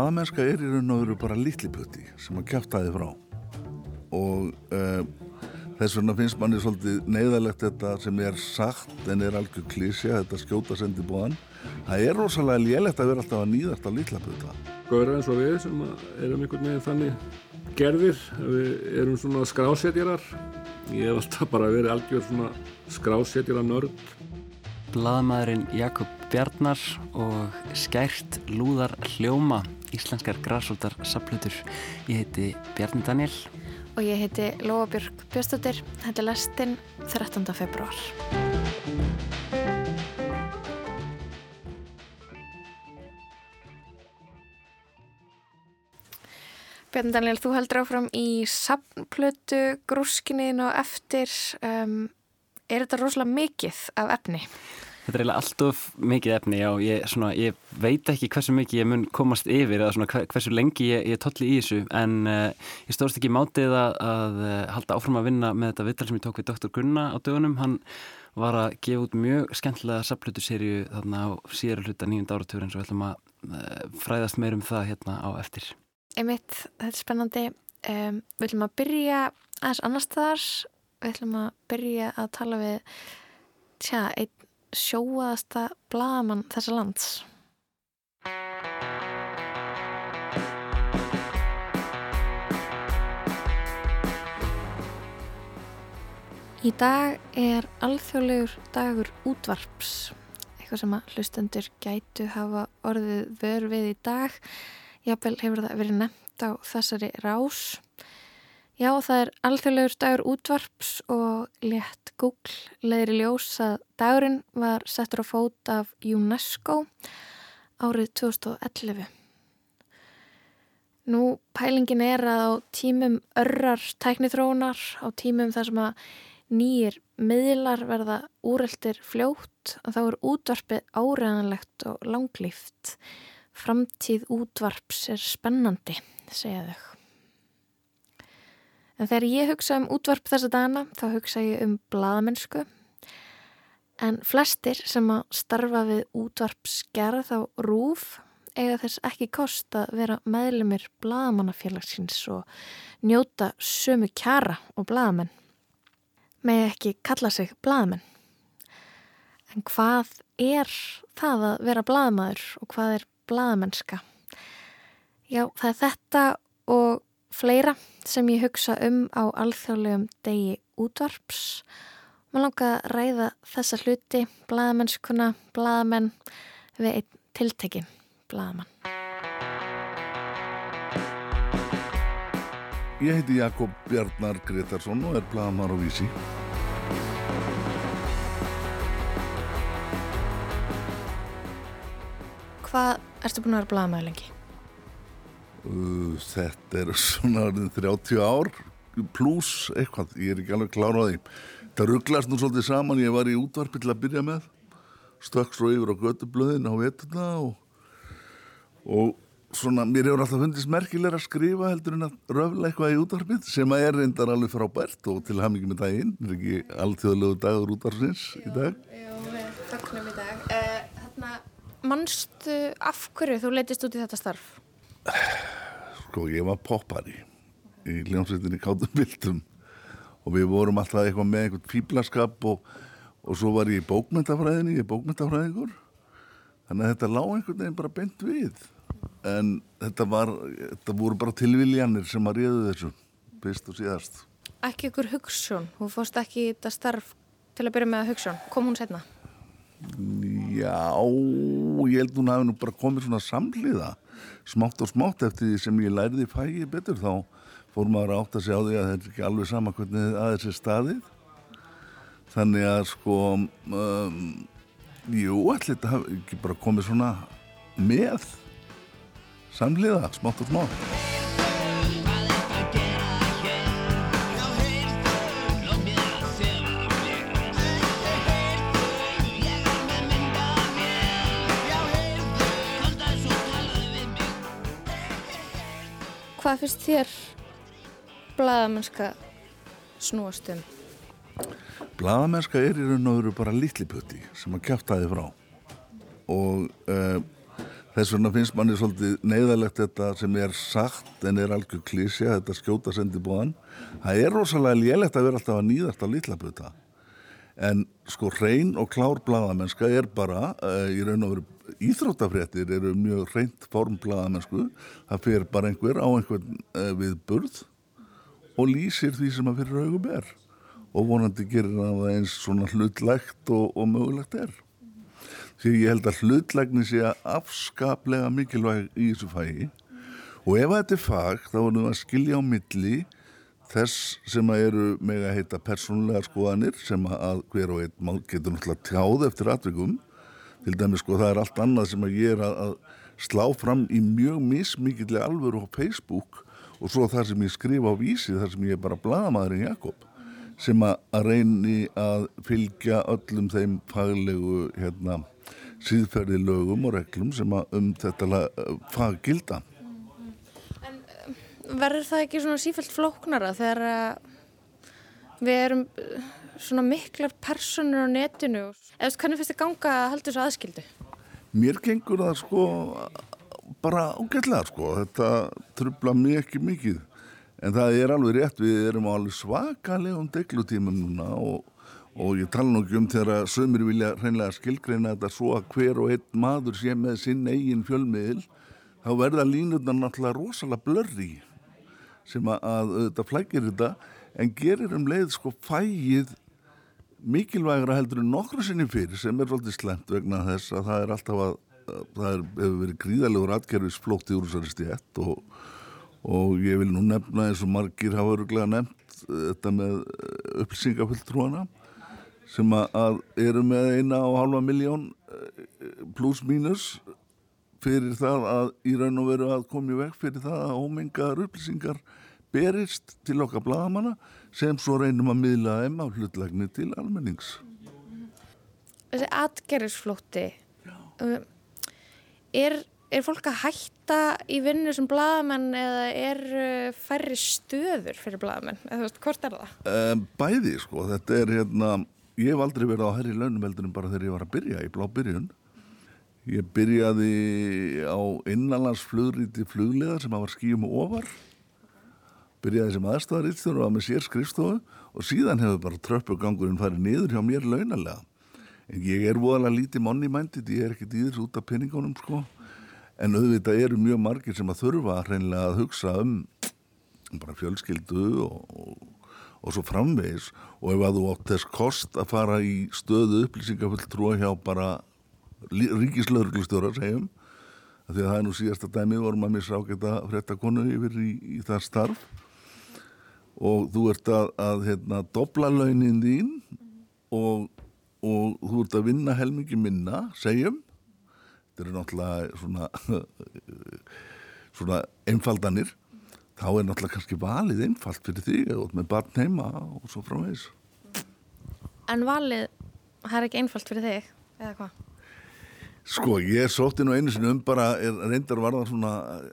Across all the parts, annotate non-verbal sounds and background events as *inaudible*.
Blaðamennska er í raun og veru bara litliputti sem að kæftæði frá. Og uh, þess vegna finnst manni svolítið neyðalegt þetta sem er sagt en er algjör klísja, þetta skjóta sendi búan það er rosalega lélægt að vera alltaf að nýðast á litlaputta Góður eins og við sem erum einhvern veginn þannig gerðir, við erum svona skrásetjarar. Ég hef alltaf bara verið algjör svona skrásetjara nörd Blaðamæðurinn Jakob Bjarnar og skært lúðar hljóma íslenskar græsóldar saplutur. Ég heiti Bjarni Daniel og ég heiti Lóabjörg Björnstóttir. Þetta er lestinn 13. februar. Björn Daniel, þú heldur áfram í samplötu grúskinin og eftir. Um, er þetta rosalega mikið af efni? Þetta er eiginlega alltof mikið efni, já, ég, svona, ég veit ekki hversu mikið ég mun komast yfir eða svona, hversu lengi ég, ég tolli í þessu en uh, ég stóðst ekki mátið að, að uh, halda áfram að vinna með þetta vittal sem ég tók við Dr. Gunna á dögunum, hann var að gefa út mjög skemmtilega saplutuserju þarna á síðara hluta nýjunda áratur eins og við ætlum að uh, fræðast meir um það hérna á eftir. Einmitt, þetta er spennandi, um, við ætlum að byrja aðeins annar staðar, við ætlum að byrja að tala við, tja, einn sjóaðasta blagamann þessa lands. Í dag er alþjóðlegur dagur útvarps, eitthvað sem að hlustendur gætu hafa orðið vörfið í dag. Jábel hefur það verið nefnt á þessari rás. Já, það er alþjóðlegur dagur útvarps og létt Google leiðir í ljós að dagurinn var settur á fót af UNESCO árið 2011. Nú, pælingin er að á tímum örrar tæknithróunar, á tímum þar sem að nýjir miðlar verða úreldir fljótt og þá er útvarpið áreðanlegt og langlýft. Framtíð útvarps er spennandi, segja þau. En þegar ég hugsa um útvarp þessa dana þá hugsa ég um bladamennsku. En flestir sem að starfa við útvarpsgerð á rúf eiga þess ekki kost að vera meðlumir bladamannafélagsins og njóta sömu kjara og bladamenn með ekki kalla sig blaðmenn. En hvað er það að vera blaðmaður og hvað er blaðmennska? Já, það er þetta og fleira sem ég hugsa um á alþjóðlegum degi útvarps. Mér langar að ræða þessa hluti, blaðmennskuna, blaðmenn við einn tiltekin blaðmann. Ég heiti Jakob Bjarnar Gretarsson og er blagamar á Vísi. Hvað erstu búin að vera blagamæður lengi? Uh, þetta er svona orðin 30 ár pluss eitthvað, ég er ekki alveg klára á því. Það rugglast nú svolítið saman, ég var í útvarpi til að byrja með, stökk svo yfir á gödublöðin á vetuna og, og svona, mér hefur alltaf fundist merkilega að skrifa heldur en að röfla eitthvað í útvarpið sem að er reyndar alveg frábært og til að hafa mikið með daginn, er ekki alltjóðlegu dagur útvarpsins í dag. Já, við þakkunum í dag. Uh, þarna, mannstu af hverju þú leytist út í þetta starf? Sko, ég var poppari í hljómsveitinni Kátum Bildum og við vorum alltaf eitthvað með einhvern fýblaskap og, og svo var ég í bókmyndafræðinni, ég er bókmyndafræðingur þannig að þetta lág einhvern veginn bara beint við. En þetta var, þetta voru bara tilviljanir sem að ríðu þessu fyrst og síðast. Ekki ykkur hugssjón, þú fórst ekki þetta starf til að byrja með að hugssjón, kom hún setna? Já, ég held hún hafi nú bara komið svona samliða smátt og smátt eftir því sem ég læriði fægi betur þá fór maður átt að segja á því að þetta er ekki alveg sama hvernig að þessi staðið. Þannig að sko um, jú, allir þetta hafi ekki bara komið svona með samliða, smátt og smátt Hvað finnst þér blaðamennska snúast um? Blaðamennska er í raun og veru bara litli putti sem að kæftæði frá og uh, Þess vegna finnst manni svolítið neyðalegt þetta sem er sagt en er algjör klísja, þetta skjóta sendibóðan. Það er rosalega lélægt að vera alltaf að nýðast á litlabuta. En sko hrein og klár bladamennska er bara, uh, í raun og veru íþróttafréttir eru mjög hreint form bladamennsku. Það fyrir bara einhver á einhvern uh, við burð og lýsir því sem að fyrir augum er. Og vonandi gerir það eins svona hlutlægt og, og mögulegt er því ég held að hlutlegni sé að afskaplega mikilvæg í þessu fægi og ef þetta er fag þá erum við að skilja á milli þess sem að eru með að heita persónulega skoðanir sem að hver og einn getur náttúrulega tjáð eftir atvikum til dæmis sko það er allt annað sem að ég er að, að slá fram í mjög mismikilli alvöru á Facebook og svo það sem ég skrifa á vísi þar sem ég er bara bladamæðurinn Jakob sem að reyni að fylgja öllum þeim faglegu hérna síðferði lögum og reglum sem um þetta fag gilda. En um, verður það ekki svona sífælt flóknara þegar við erum svona miklar personur á netinu? Eða hvernig finnst þið ganga að halda þessu aðskildu? Mér gengur það sko bara ágætlega sko. Þetta trubla mér ekki mikið. En það er alveg rétt, við erum á alveg svakalegum deglutímum núna og og ég tala nú ekki um þegar sömur vilja hreinlega skilgreina þetta svo að hver og einn maður sé með sinn eigin fjölmiðil þá verða línurna náttúrulega rosalega blörri sem að þetta flækir þetta en gerir um leið sko fægið mikilvægra heldur en nokkru sinni fyrir sem er svolítið slemt vegna þess að það er alltaf að það er, hefur verið gríðalegur atgerfisflótt í úrsari stétt og, og ég vil nú nefna eins og margir hafa öruglega nefnt þetta með upplýsingafulltrúana sem að eru með eina og halva miljón eh, pluss mínus fyrir það að í raun og veru að komi vekk fyrir það að ómengar upplýsingar berist til okkar bladamanna sem svo reynum að miðla þeim á hlutlegni til almennings. Þessi atgerðisflótti, um, er, er fólk að hætta í vinnu sem bladamenn eða er færri stöður fyrir bladamenn? Eða hvort er það? Um, bæði sko, þetta er hérna ég hef aldrei verið á herri launumveldunum bara þegar ég var að byrja í blá byrjun ég byrjaði á innanlandsflugríti flugleðar sem að var skíum og ofar byrjaði sem aðstæðarítstjóður og að með sér skrifstofu og síðan hefur bara tröppugangurinn farið niður hjá mér launalega en ég er voðalega lítið monni mæntið ég er ekkert í þessu út af peningunum sko. En auðvitað eru mjög margir sem að þurfa hreinlega að hugsa um bara fjölskyldu og, og og svo framvegis. Og ef að þú átt þess kost að fara í stöðu upplýsingafulltrúa hjá bara ríkislaurglustjóra segjum því að það er nú síðasta dæmi vorum að missa ágæta frettakonu yfir í, í það starf og þú ert að, að hérna, dobla launin þín og, og þú ert að vinna helmingi minna segjum. Þetta eru náttúrulega svona *laughs* svona einfaldanir. Þá er náttúrulega kannski valið einfalt fyrir því og með barn heima og svo frá þess En valið, það er ekki einfalt fyrir þig, eða hvað? Sko, ég sótti nú einu sinni um bara, er, reyndar var það svona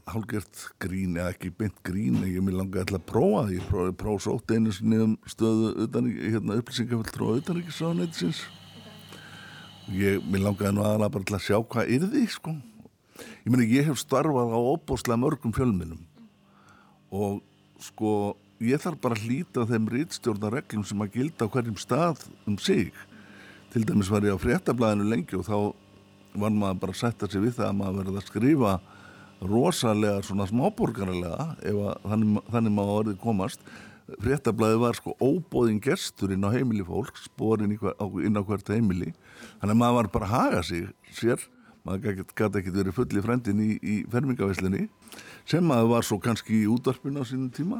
hálgert grín, eða ekki beint grín ég mér langaði alltaf að prófa því. Ég prófaði próf sótti einu sinni um stöðu utan, hérna, upplýsingaföldru og utanrikiðsáðanætisins ég, mér langaði nú aðalega bara til að sjá hvað er því, sko. Ég meni, ég hef starfað á óbúslega mörgum fjölminum og sko ég þarf bara að hlýta þeim rítstjórnareglum sem að gilda á hverjum stað um sig. Til dæmis var ég á fréttablaðinu lengi og þá var maður bara að setja sig við það að maður verði að skrifa rosalega svona smáborgarlega ef þannig, þannig maður verði komast. Fréttablaði var sko óbóðin gestur inn á heimili fólk spórin inn á hvert heimili. Þannig að maður var bara að haga sig sér. Maður gæti ekki verið full í frendin í, í fermingavæslinni sem maður var svo kannski í útvarpinu á sínum tíma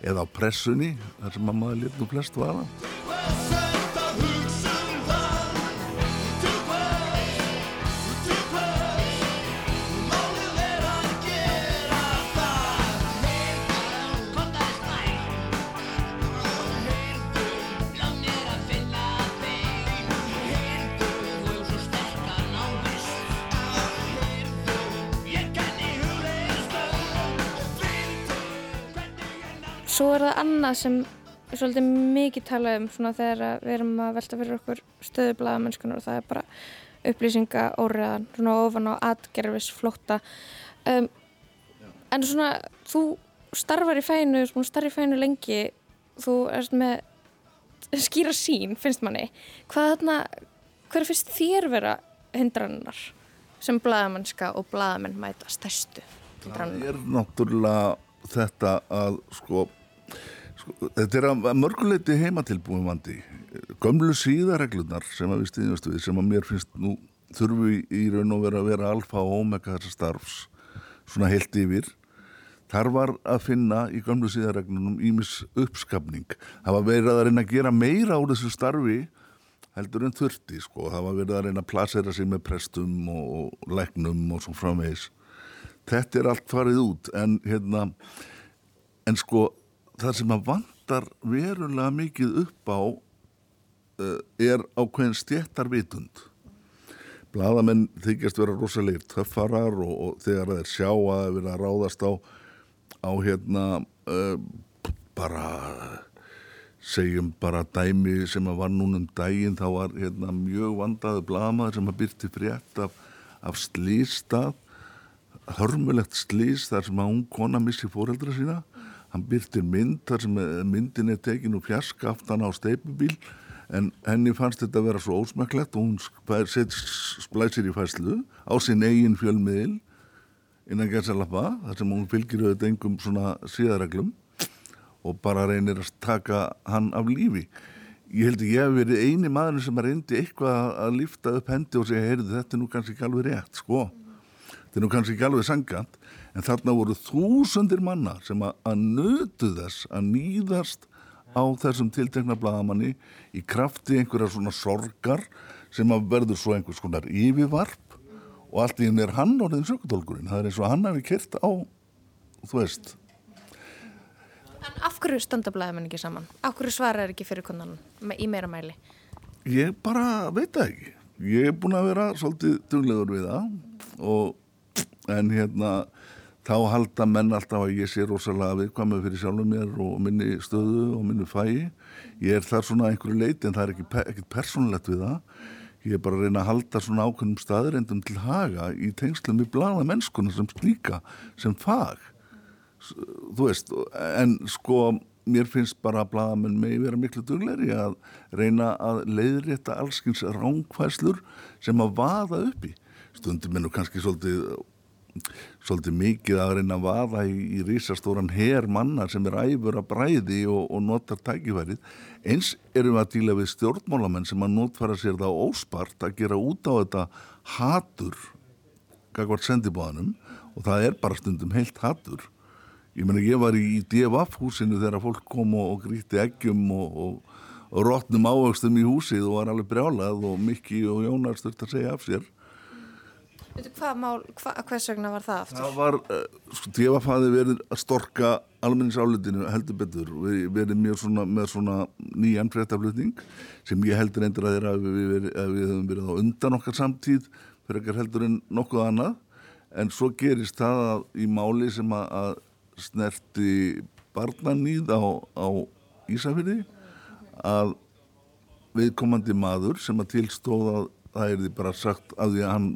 eða á pressunni þar sem maður og flest var að Svo er það annað sem er svolítið mikið talað um svona þegar við erum að velta fyrir okkur stöðublaða mennskunar og það er bara upplýsinga óriðan, svona ofan á atgerfis flótta um, en svona þú starfar í fæinu, þú starfar í fæinu lengi þú erst með skýra sín, finnst manni. Hvað þarna, hver finnst þér vera hindrannar sem bladamennska og bladamenn mæta stærstu það er náttúrulega þetta að sko þetta er að mörguleiti heimatilbúin vandi gömlu síðareglunar sem að við stýðjumst við sem að mér finnst nú þurfu í raun og vera að vera alfa og omega þessar starfs svona heilt yfir. Þar var að finna í gömlu síðareglunum ímis uppskapning. Það var verið að reyna að gera meira úr þessu starfi heldur en þurfti sko, það var verið að reyna að plasera sig með prestum og, legnum og svo framvegis. Þetta er allt farið út en hérna en sko það sem að vandar verulega mikið upp á uh, er ákveðin stjættarvitund bladamenn þykjast vera rosalegir töffarar og, og þegar þeir sjá að það er verið að ráðast á á hérna uh, bara segjum bara dæmi sem að var núnum dægin þá var hérna mjög vandaðu bladamaður sem að byrti frétt af, af slýstað hörmulegt slýst þar sem að hún kona missi fóreldra sína hann byrtir mynd þar sem myndin er tekin úr fjarska aftan á steipubíl en henni fannst þetta að vera svo ósmæklegt og hún splæsir í fæslu á sin eigin fjölmiðil innan gerðsalappa þar sem hún fylgir auðvitað engum svona síðareglum og bara reynir að taka hann af lífi. Ég held að ég hef verið eini maður sem reyndi eitthvað að lifta upp hendi og segja, heyrðu þetta er nú kannski ekki alveg rétt sko. Þetta er nú kannski ekki alveg sangant en þarna voru þúsundir manna sem að, nötu þess að nýðast á þessum tiltekna bladamanni í krafti einhverja svona sorgar sem að verður svo einhvers konar yfirvarp og allt í henni er hann orðin sökutólkurinn, það er eins og hann hafi kert á, þú veist En af hverju standa bladamenn ekki saman? Af hverju svara er ekki fyrir konan í meira mæli? Ég bara veit það ekki ég er búin að vera svolítið duglegur við það og en hérna þá halda menn alltaf að ég sé rosalega viðkvæmið fyrir sjálfum mér og minni stöðu og minni fæi. Ég er þar svona einhverju leiti en það er ekkert ekki persónlegt við það. Ég er bara að reyna að halda svona ákveðnum staðrendum til haga í tengslum við blada mennskuna sem slíka sem fag. Þú veist, en sko mér finnst bara að bladamenn megi vera miklu dugleiri að reyna að leiðrétta allskins ránkvæslur sem að vaða uppi stundum er nú kannski svolítið svolítið mikið að reyna að vaða í, í rísastóran her manna sem er æfur að bræði og, og notar tækifærið. Eins erum við að díla við stjórnmálamenn sem að notfæra sér það óspart að gera út á þetta hatur gagvart sendibóðanum og það er bara stundum heilt hatur. Ég menna ég var í DFF húsinu þegar fólk kom og, og gríti eggjum og, og, rótnum ávöxtum í húsið og var alveg brjálað og Mikki og Jónar sturt að segja af sér hvað mál, hva, hvers vegna var það aftur? Það var, uh, sko, djefafaði verið að storka almenningsálutinu heldur betur, við verið mjög svona með svona nýjan fréttaflutning sem ég heldur eindur að þeirra að við, við, við höfum verið á undan okkar samtíð fyrir ekkar heldur en nokkuð annað en svo gerist það að í máli sem að, að snerti barnanýð á, á Ísafjörði að viðkomandi maður sem að tilstóða það er því bara sagt að því að hann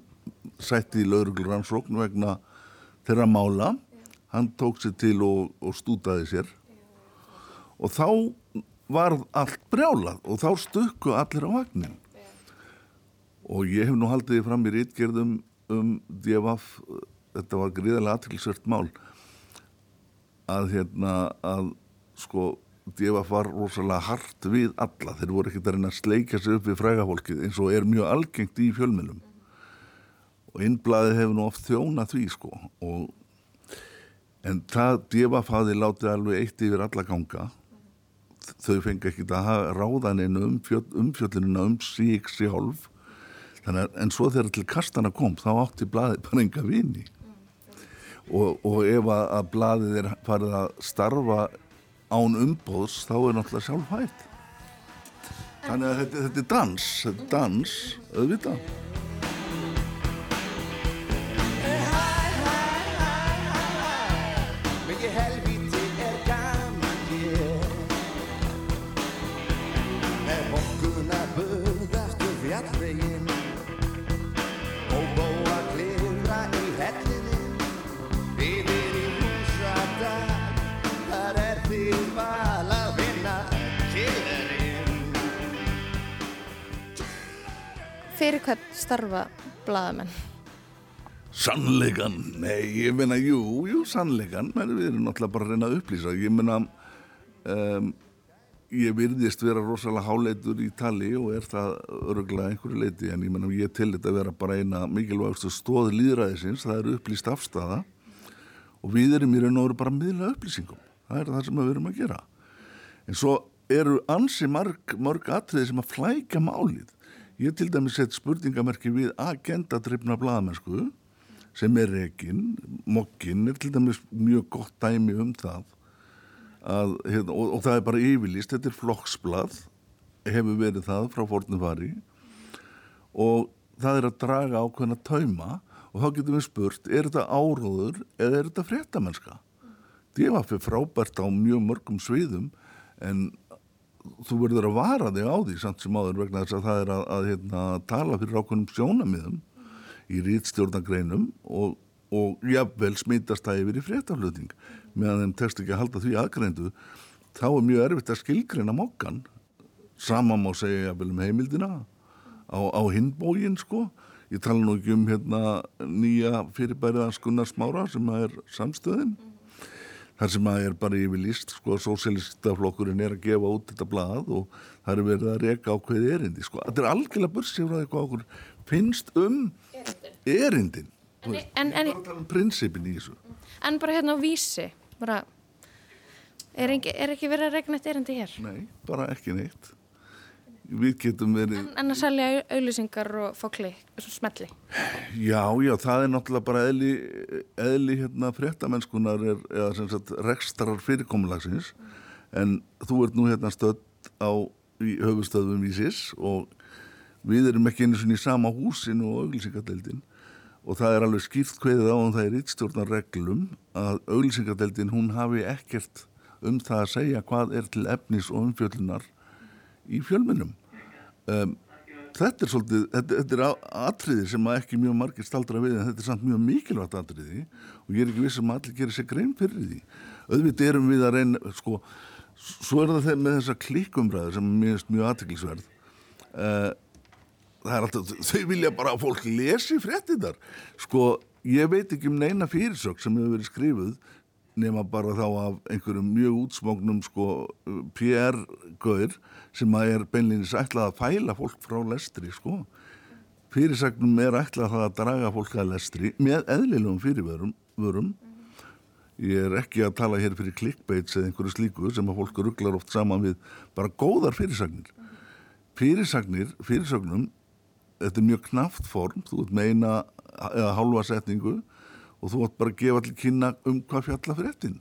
sætti í lauruglur rannsókn vegna þeirra mála. Hann tók sér til og, og stútaði sér. Og þá var allt brjálað og þá stukku allir á vagnin og ég hef nú haldið fram í rítgerðum um DFF þetta var gríðarlega aðtilsvört mál að hérna að sko DFF var rosalega hart við alla. Þeir voru ekkert að reyna að sleika sig upp við frægafólkið eins og er mjög algengt í fjölmjölum og innblæði hefur nú oft þjóna því sko. Og en það djefafaði látið alveg eitt yfir alla ganga. Þau fengi ekki að ráða neina um umfjöllunina um sík að en svo þegar til kastana kom þá átti blæði bara enga vini. Og, og ef að, að blæðið er farið að starfa án umbóðs þá er náttúrulega sjálf hægt þannig að þetta, þetta er dans þetta er dans, auðvitað fyrir hvern starfa blaðamenn? Sannleikan, nei, ég meina, jú, jú, sannleikan, menn við erum náttúrulega bara að reyna að upplýsa. Ég meina, um, ég virðist vera rosalega háleitur í tali og er það öruglega einhverju leiti, en ég meina, ég til þetta að vera bara eina mikilvægstu stóð líðræðisins, það er upplýst afstafa og við erum í raun og veru bara miðla upplýsingum. Það er það sem við erum að gera. En svo eru ansi marg, marg atriði sem að flækja málið. Ég til dæmis sett spurningamerki við agendadrifna blaðamennsku sem er reygin, mokkin er til dæmis mjög gott dæmi um það að, hérna, og, og það er bara yfirlist, þetta er flokksblad hefur verið það frá fornum fari. Og það er að draga ákveðna tauma og þá getum við spurt, er þetta áróður eða er þetta fréttamennska? Það var fyrir frábært á mjög mörgum sviðum en þú verður að vara þig á því samt sem áður vegna þess að það er að, að hérna, tala fyrir ákveðnum sjónamiðum í rítstjórnagreinum og, og jafnvel smítast það yfir í fréttaflutning. Meðan þeim tekst ekki að halda því aðgreindu þá er mjög erfitt að skilgreina mokkan. Sama má segja jafnvel um heimildina á, á hinbógin sko. Ég tala nú ekki um hérna nýja fyrirbæriða Gunnar Smára sem er samstöðin þar sem að er bara yfir líst sko að sósélistaflokkurinn er að gefa út þetta blad og það er verið að reyka á hverði erindi sko. Þetta er algjörlega börsið frá eitthvað okkur finnst um erindin. En, en, en, um prinsipin í þessu. en bara hérna á vísi, bara, er ekki, er ekki verið að regna eitt erindi hér? Nei, bara ekki neitt. Við getum verið... En, en að selja auðlýsingar og svona smelli. Já, já, það er náttúrulega bara eðli, eðli hérna fréttamennskunar er, eða sem sagt rekstrar fyrirkomulagsins en þú ert nú hérna stödd á í höfustöðum vísis og við erum ekki einu svona í sama húsin og auglýsingadeildin og það er alveg skýrt hveðið á um það er yttstjórnar reglum að auglýsingadeildin hún hafi ekkert um það að segja hvað er til efnis og umfjöllunar í fjölmunum um, þetta er svolítið þetta, þetta er atriði sem ekki mjög margir staldra við en þetta er samt mjög mikilvægt atriði og ég er ekki vissum að allir gerir sér grein fyrir því. Auðvitað erum við að reyna sko, svo er það með þessa klikkumræður sem er mjög, mjög aðtiklisverð uh, það er alltaf, þau vilja bara að fólk lesi fréttinar sko, ég veit ekki um neina fyrirsök sem hefur verið skrifuð nema bara þá af einhverjum mjög útsmóknum sko PR-gauður sem að er beinleginis ætlað að fæla fólk frá lestri sko. Fyrirsagnum er ætlað að draga fólk að lestri með eðlilegum fyrirvörum ég er ekki að tala hér fyrir clickbaits eða einhverju slíku sem að fólk rugglar oft saman við bara góðar fyrirsagnir. Fyrirsagnir, fyrirsögnum þetta er mjög knaft form þú ert meina eða hálfa setningu og þú ætti bara að gefa allir kynna um hvað fjalla fyrir eftir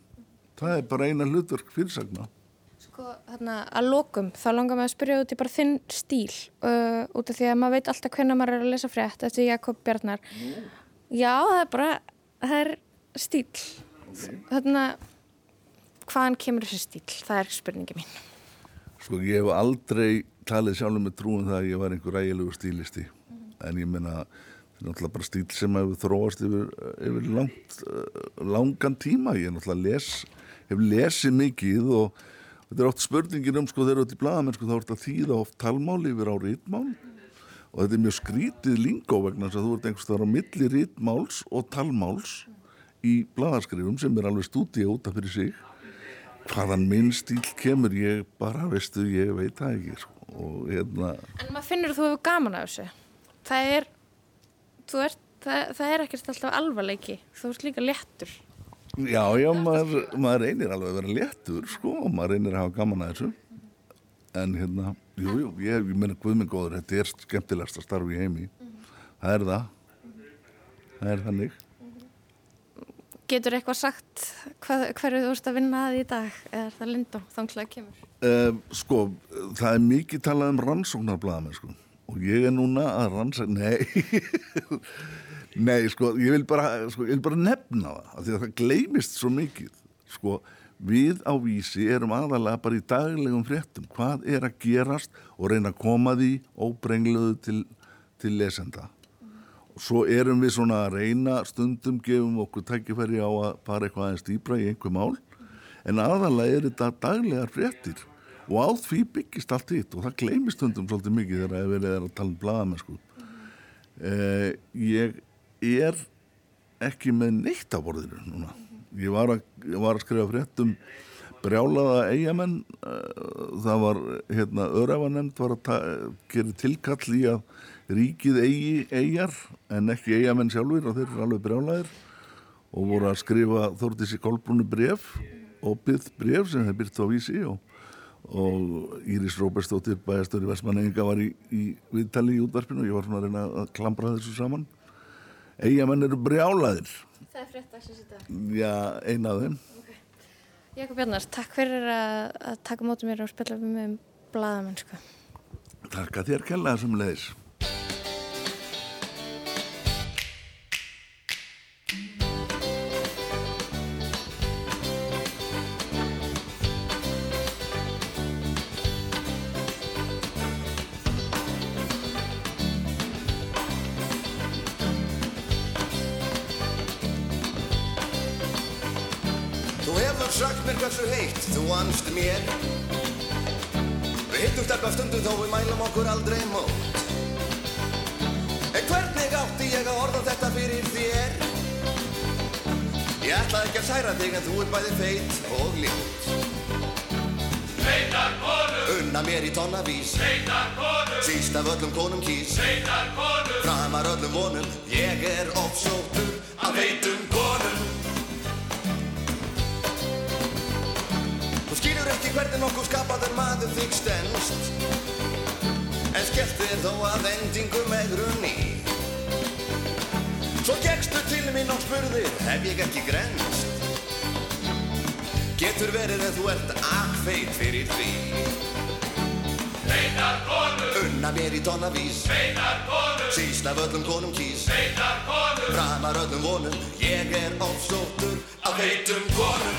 það er bara eina hlutverk fyrirsagna Sko, þarna, að lokum, þá langar maður að spyrja út í bara þinn stíl uh, út af því að maður veit alltaf hvernig maður er að lesa frétt eftir Jakob Bjarnar mm. Já, það er bara, það er stíl okay. Þarna hvaðan kemur þessi stíl? Það er spurningi mín Sko, ég hef aldrei talið sjálfur með trúin það að ég var einhver ægilegu stílisti mm. en ég menna það er náttúrulega bara stíl sem hefur þróast yfir, yfir langt, langan tíma. Ég les, hef lesið mikið og þetta er oft spurningin um sko þegar þú ert í bladamenn sko þá ert að þýða oft talmál yfir á rítmál og þetta er mjög skrítið lingó vegna þess að þú ert einhvers þar á milli rítmáls og talmáls í bladarskriðum sem er alveg stúdíu út af fyrir sig. Hvaðan minn stíl kemur ég bara veistu ég veit það ekki sko. hérna En maður finnur að þú hefur gaman af þessu. Það er ert, það, það er ekkert alltaf alvarleiki þú ert líka léttur. Já, já, maður, maður reynir alveg að vera léttur sko og maður reynir að hafa gaman að þessu. En hérna, jú, jú, ég, ég meina guðmengóður, þetta er skemmtilegast að starfa í heimi. Það er það. Það er þannig. Getur eitthvað sagt hvað, hverju þú ert að vinna að í dag? Eða er það lindó þanglega kemur? Uh, sko, það er mikið talað um rannsóknarblæðamenn sko og ég er núna að rannsókn nei. *laughs* Nei, sko, ég vil bara, sko, ég vil bara nefna það af því að það gleymist svo mikið. Sko, við á vísi erum aðalega bara í daglegum fréttum. Hvað er að gerast og reyna að koma því óbrengluðu til, til lesenda. Og svo erum við svona að reyna stundum gefum okkur tækifæri á að fara eitthvað aðeins dýbra í einhver mál. En aðalega er þetta daglegar fréttir og á því byggist allt hitt og það gleymist stundum svolítið mikið þegar við erum að tala um bladamenn sko Eh, ég er ekki með neitt á borðinu núna. Ég var að, ég var að skrifa frétt um brjálaða eigamenn. Eh, það var, hérna, örafanemnd var að gera tilkall í að ríkið eigi eigjar en ekki eigamenn sjálfur og þeir eru alveg brjálaðir og voru að skrifa Þórdísi Kolbrúnu bref opið bref sem þeir byrtu á vísi og, og Íris Róberstóttir bæjastöri Vestmanninga var í, í viðtali í útvarpinu og ég var svona að reyna að klambra þessu saman eigamenn eru brjálaðir Það er frétt að þetta. já, eina af þeim Jakob Jarnars, takk fyrir að, að taka mótið mér og spilla við mig um bladamennsku. Takka þér kella þessum leiðis feitum konum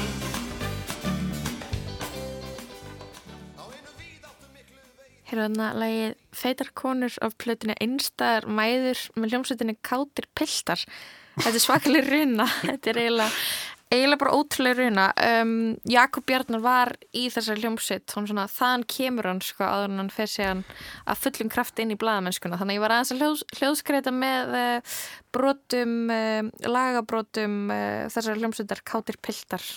Hérna lagið Feitar konur af plötinu Einstæðar mæður með hljómsveitinni Kátir Piltar. Þetta er svakalega runa. Þetta er eiginlega, eiginlega bara ótrúlega runa. Um, Jakob Bjarnar var í þessari hljómsveit. Svona, þann kemur hann sko áður en hann fer sig hann að fullum kraft inn í blaðamennskuna. Þannig að ég var aðeins að hljóðs, hljóðskreita með uh, brotum, uh, lagabrotum uh, þessari hljómsveitar Kátir Piltar.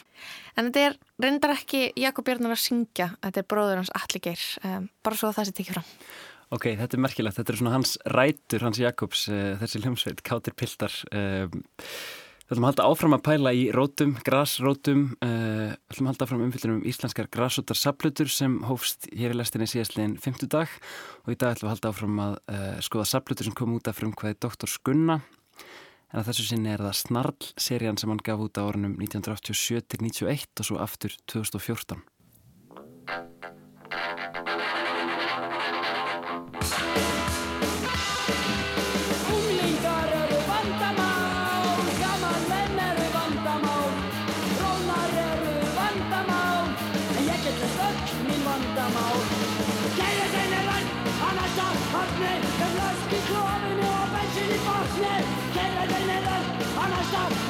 En þetta er reyndar ekki Jakob Bjarnar að syngja, þetta er bróður hans Alli Geir, um, bara svo að það sé tekið fram. Ok, þetta er merkilegt, þetta er svona hans rætur, hans Jakobs, þessi hljómsveit, Kátir Piltar. Um, Við ætlum að halda áfram að pæla í rótum, grasrótum, uh, við ætlum að halda áfram umfyllunum íslenskar grasrótar saplutur sem hófst hér í lestinni síðastliðin 50 dag og í dag ætlum við að halda áfram að uh, skoða saplutur sem kom út af frumkvæði Dr. Skunna en að þessu sinni er það Snarl serían sem hann gaf út á ornum 1987-91 og svo aftur 2014.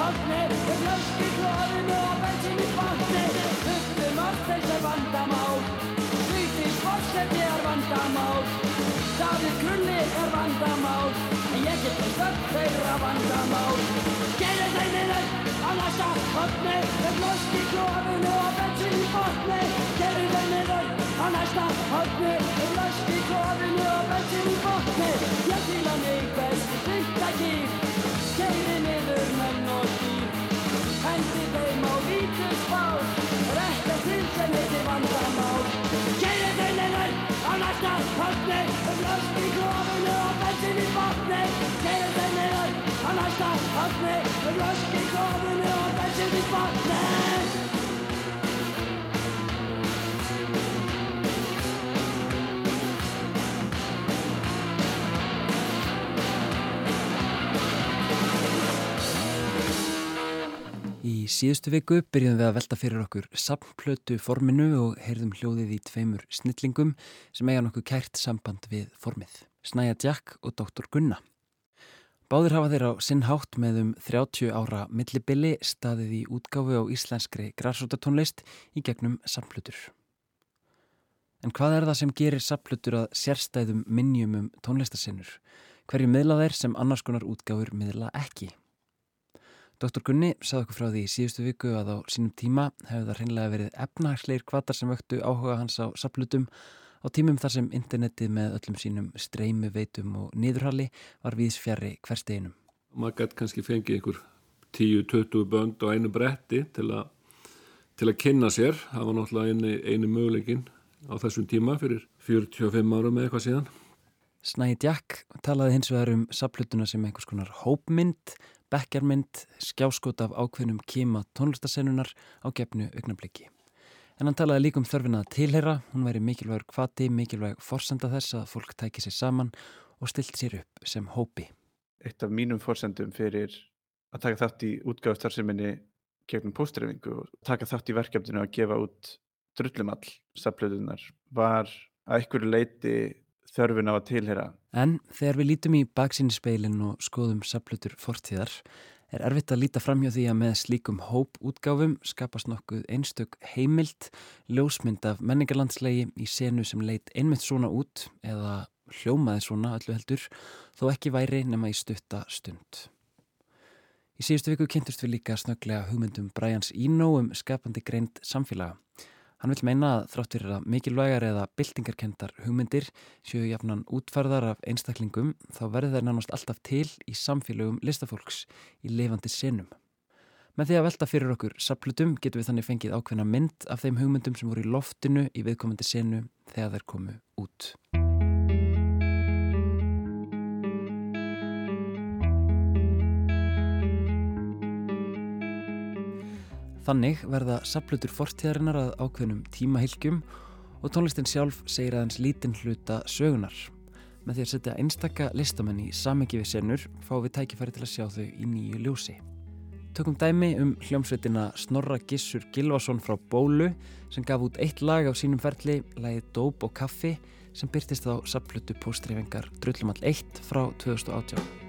að hafni, er löst í klófinu og bensin í botni. Uppum allt þessi vandamál, Vigdís Forseti er vandamál, Davíð Krulli er vandamál, en ég get þess öll þeirra vandamál. Gerðu þeim niður á næsta hotni, er lost í klófinu og bensin í botni. Gerðu þeim niður á næsta hotni, er lost í klófinu og bensin í botni. Ég fíla mig best í fyrta gír, keiði niður menn og dýr. Hendi þeim á vítusbál, rekka til sem heitir vandamál. Keiði þeim niður á næsta hotni, er lost í klófinu og bensin í botni. Keiði þeim niður á næsta hotni, er lost í klófinu og bensin í botni. Síðustu viku byrjuðum við að velta fyrir okkur samplötu forminu og heyrðum hljóðið í tveimur snillingum sem eiga nokkuð kært samband við formið, Snæja Jack og Dr. Gunna. Báðir hafa þeir á sinn hátt með um 30 ára millibili staðið í útgáfu á íslenskri græsrótatónlist í gegnum samplötur. En hvað er það sem gerir samplötur að sérstæðum minnjum um tónlistasinnur? hverju miðla þeir sem annars konar útgáfur miðla ekki. Dr. Gunni sagði okkur frá því í síðustu viku að á sínum tíma hefur það hreinlega verið efnahagsleir kvatar sem vöktu áhuga hans á saplutum á tímum þar sem internetið með öllum sínum streymu veitum og niðurhalli var viðsfjari hversteginum. Maður gæti kannski fengið ykkur 10-20 bönd á einu bretti til að, til að kynna sér. Það var náttúrulega einu, einu möguleikin á þessum tíma fyrir 45 ára með eitthvað síðan. Snæði Jack talaði hins vegar um saplutuna sem einhvers konar hópmynd, bekkjarmynd, skjáskot af ákveðnum kima tónlistasennunar á gefnu augnabliki. En hann talaði líka um þörfina að tilheyra, hún væri mikilvægur kvati, mikilvæg forsenda þess að fólk tæki sér saman og stilt sér upp sem hópi. Eitt af mínum forsendum fyrir að taka þátt í útgáðstarfseminni gegnum póstreifingu og taka þátt í verkefninu að gefa út drullumall saflöðunar var að einhverju leiti þörfin á að tilheyra. En þegar við lítum í baksínispeilin og skoðum saflutur fortíðar er erfitt að líta fram hjá því að með slíkum hóp útgáfum skapast nokkuð einstök heimild, ljósmynd af menningarlandslegi í senu sem leit einmitt svona út eða hljómaði svona öllu heldur þó ekki væri nema í stutta stund. Í síðustu viku kynnturst við líka snöglega hugmyndum Brians Eno um skapandi greint samfélaga. Hann vil meina að þrátt fyrir að mikilvægar eða byltingarkendar hugmyndir séu jafnan útfarðar af einstaklingum þá verður þær nánast alltaf til í samfélögum listafólks í lifandi senum. Með því að velta fyrir okkur saplutum getum við þannig fengið ákveðna mynd af þeim hugmyndum sem voru í loftinu í viðkomandi senu þegar þær komu út. Þannig verða saplutur fortíðarinnar að ákveðnum tímahylgjum og tónlistin sjálf segir aðeins lítinn hluta sögunar. Með því að setja einstakka listamenn í samengi við senur fáum við tækifæri til að sjá þau í nýju ljósi. Tökum dæmi um hljómsveitina Snorra Gissur Gilvason frá Bólu sem gaf út eitt lag á sínum ferli, lagið Dóp og Kaffi sem byrtist á saplutu póstreifingar Drullumall 1 frá 2018.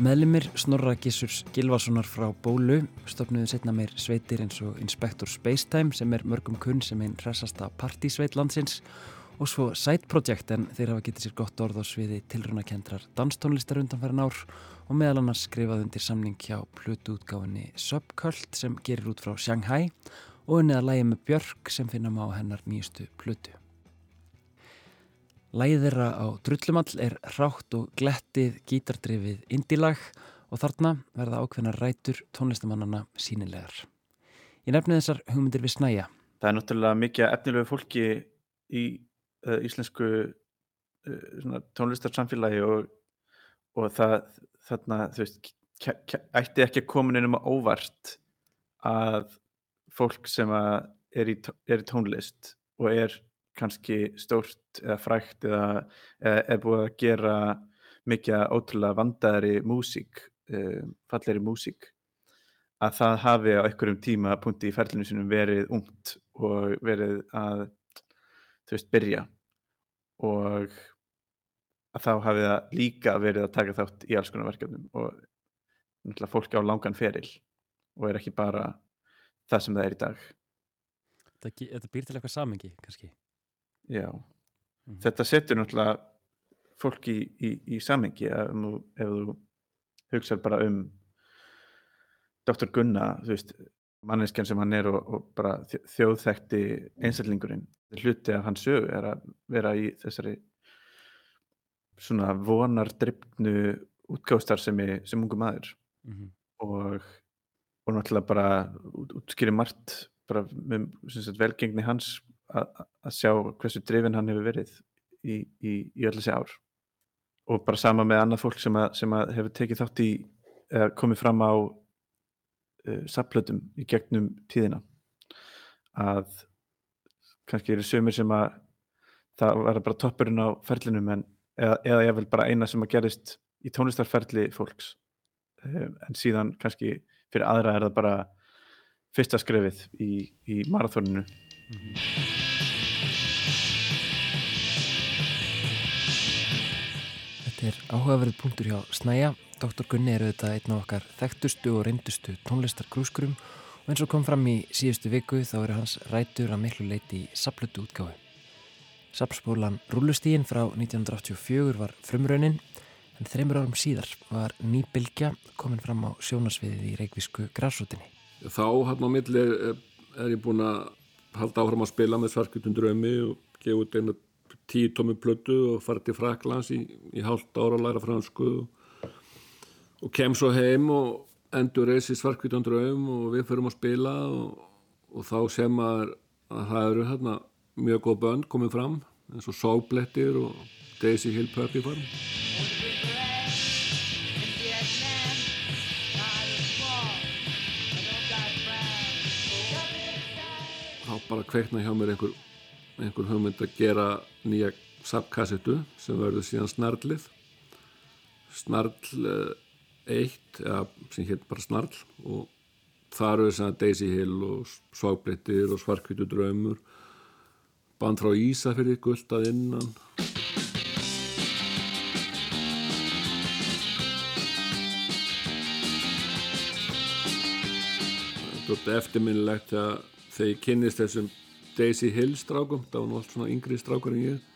Meðlimir Snorra Gissurs Gilvasonar frá Bólu stofnuðu setna meir sveitir eins og Inspector Spacetime sem er mörgum kunn sem einn hressasta partysveit landsins og svo Side Project en þeir hafa getið sér gott orð á sviði tilrunakendrar danstónlistar undanfæran ár og meðal annars skrifað undir samning hjá plötuútgáfinni Subcult sem gerir út frá Shanghai og unnið að lægi með Björk sem finna má á hennar nýjustu plötu. Lægið þeirra á Drullumall er rátt og glettið gítardrifið indilag og þarna verða ákveðna rætur tónlistamannana sínilegar. Ég nefni þessar hugmyndir við snæja. Það er náttúrulega mikið efnilegu fólki í uh, íslensku uh, tónlistarsamfélagi og, og það þarna, þú veist, ætti ekki að koma nefnum að óvart að fólk sem að er, í, er í tónlist og er kannski stórt eða frækt eða, er búið að gera mikið ótrúlega vandaðri músík, uh, fallegri músík að það hafi á einhverjum tíma punkti í ferlinu sinum verið ungt og verið að þú veist, byrja og að þá hafi það líka verið að taka þátt í alls konar verkefnum og náttúrulega fólk á langan feril og er ekki bara það sem það er í dag þetta býr til eitthvað samengi, kannski. Já, Mhm. þetta setur náttúrulega fólk í, í, í samengi ef ef þú hugsar bara um Dr. Gunna, þú veist, manneskjan sem hann er og, og bara þj- þjóðþekti einstaklingurinn. Hluti af hans sögu er að vera í þessari svona vonardryfnu útgáfstar sem, ungu maður Mm -hmm. og, og náttúrulega bara út- útskýrir margt bara með velgengni hans að sjá hversu drifin hann hefur verið í, í, í öll þessi ár. Og bara sama með annað fólk sem að, sem að hefur tekið þátt í komið fram á uh, sapplötum í gegnum tíðina. Að kannski eru sömur sem að það var bara toppurinn á ferlinum en, eða, eða ég vil bara eina sem að gerist í tónlistarferli fólks. Um, en síðan kannski fyrir aðra er það bara fyrsta skrefið í, í marathóninu Þetta er áhugaverð punktur hjá Snæja. Dr. Gunni er auðvitað einn af okkar þekktustu og reyndustu tónlistargrúskurum og eins og kom fram í síðustu viku þá eru hans rætur að miklu leiti í saplutu útgáfu. Sapspólan Rúlustígin frá 1984 var frumraunin en þreymur árum síðar var nýbylgja komin fram á sjónasviðið í reikvísku græsrútinni. Þá hann á milli er, ég búin að halda áfram að spila með svarkutun drömi og gefa út einu tíu tómi plötu og fara til Fraklands í, í hálft ára að læra fransku og, og kem svo heim og endur reysi svarkutun dröm og við förum að spila og, og þá sem að, að það eru hérna mjög góð bönd komið fram eins og Sóblettir og Daisy Hill Puppy Farm. Bara kveikna hjá mér einhver, einhver hugmynd að gera nýja sapkassettu sem verður síðan snarlið. Snarl 1 eða sem hétt bara snarl og þar eru þess að Daisy Hill og Sváblettir og Svarkvítu draumur. Band frá Ísafyrði gulltað innan. Þetta er eftirminnilegt að þegar ég kynnist þessum Daisy Hill strákum, það var allt svona yngri strákar en ég.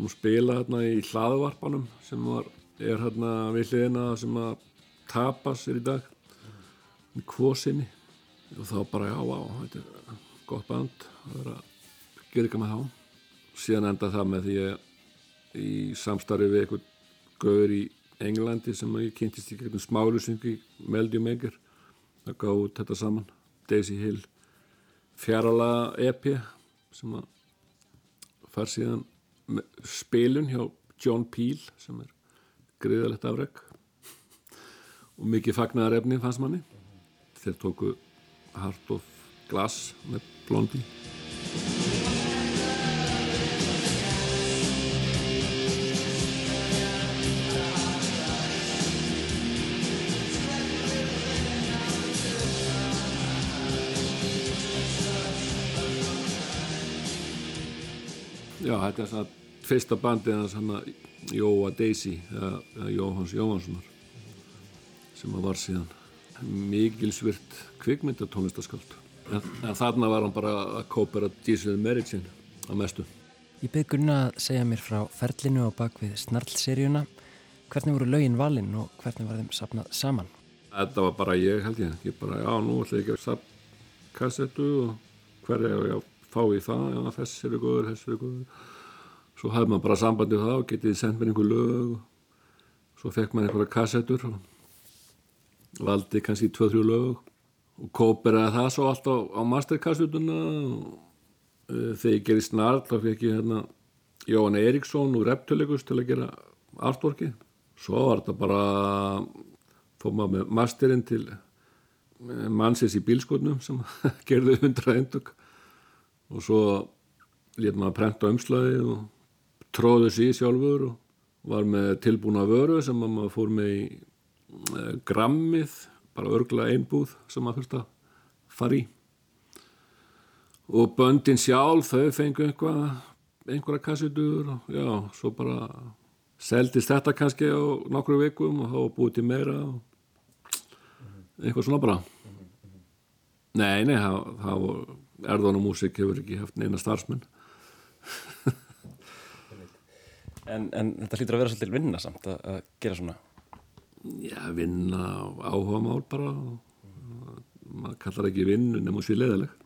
Og spila hérna í hlaðvarpanum sem var, er hérna við hliðina sem að tapas er í dag. Í kvosinni. Og þá bara já, á, þetta er gott band að vera að gera eitthvað með þá. Síðan enda það með því að í samstarfi við eitthvað gauður í Englandi sem ég kynntist í gegnum smálusingi Meldi Maker að gá út þetta saman Daisy Hill fjárala EP sem að far síðan spilun hjá John Peel sem er greiðalegt afreg og mikið fagnar efni fannst manni. Þeir tóku Heart of Glass með Blondie Já, þetta er svona fyrsta bandið hans hann að Jóa Daisy eða, Jóhans Jóhanssonar sem að var síðan mikilsvirt kvikmyndatónlistaskáld en, en þarna var hann bara að kópera Diesel Meritsin að mestu Ég byrð Gunna að segja mér frá ferlinu á bakvið Snarl-seríuna. Hvernig voru lögin valinn og hvernig var þeim sapnað saman? Þetta var bara ég held ég, ég bara já nú ætla ég ekki að sapna kassettu og hverja ég að fá í það, já þess eru góður, þess eru góður. Svo hafði maður bara sambandið það og getið sendt mér einhver lög og svo fekk maður einhverja kassettur og valdi kannski 2-3 lög og kóperaði það svo allt á, á masterkassutuna og uh, þegar ég gerði snart þá fekk ég hérna Jóhann Eriksson úr Reptilegus til að gera artworki. Svo var þetta bara fór maður með masterinn til mannsins í bílskotnum sem *laughs* gerði 100 endug og svo létt maður að prenta umslaði og tróðu sér sjálfur og var með tilbúna vöru sem maður fór með í e, grammið, bara örgla einbúð sem maður fyrst að fara í. Og böndin sjálf þau fengu einhvað einhverja kassutur og já, svo bara seldist þetta kannski á nokkru vikum og þá búið til meira og eitthvað svona bara. Nei, nei, það, það erðan og músik hefur ekki haft neina starfsmenn. En, en þetta hlýtur að vera svolítið vinna samt að, að gera svona? Já, vinna áhuga mál bara maður kallar ekki vinnu nema sér leðileg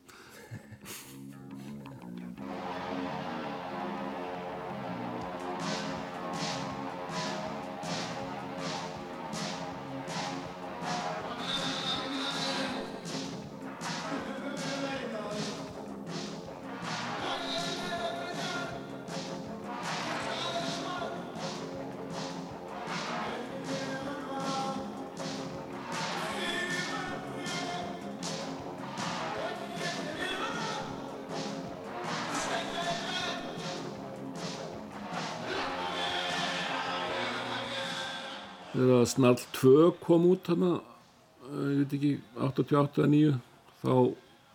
Snarl 2 kom út þarna eh, ég veit ekki 88-89 þá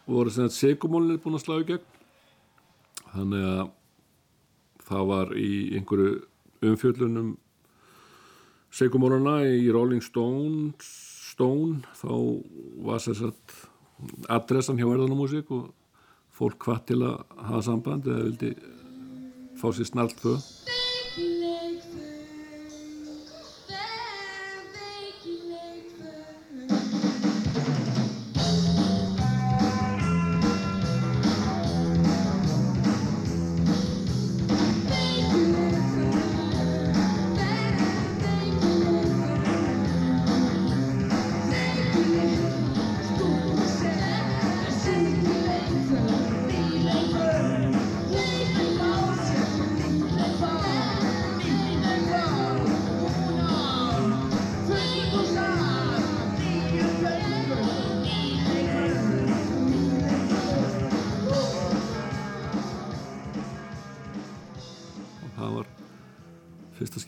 voru sem sagt segumólinir búin að slá í gegn. Þannig að það var í einhverju umfjöllunum segumólina í Rolling Stone, Stone þá var sem sagt adressan hjá erðanumúsík og fólk hvað til að hafa samband eða vildi fá sér Snarl 2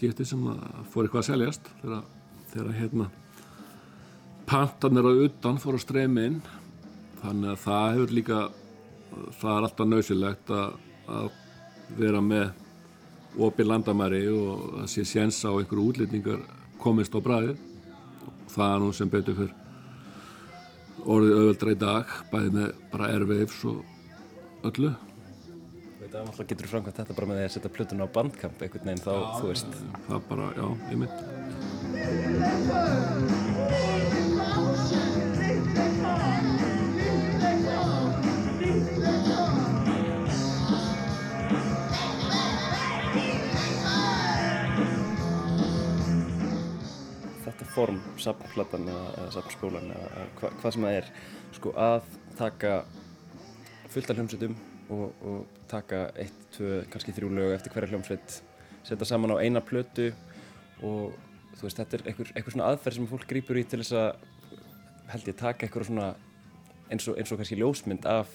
skipti sem að fór eitthvað að seljast þegar, þegar hérna pantanir á utan fór að streymi inn. Þannig að það hefur líka það er alltaf nöðsilegt að, að vera með opið landamæri og það sé séns á einhverju útlýtningar komist á bræði það er nú sem betur fyrr orðið auðveldra í dag bæði með bara erveifs og öllu Að alltaf getur framkvæmt þetta bara með því að setja plötun á bandkamp einhvern veginn þá, þú veist. það bara, já, þetta form, safnplatan eða, safnskólan eða, eða hva, hvað sem það er sko að taka fullt af hljómsveitum og, og taka eitt, tvö, kannski þrjú lög eftir hverja hljómsveit setja saman á eina plötu og þú veist, þetta er einhver, einhver svona aðferð sem fólk grýpur í til þess að held ég taka einhver svona eins og, eins og kannski ljósmynd af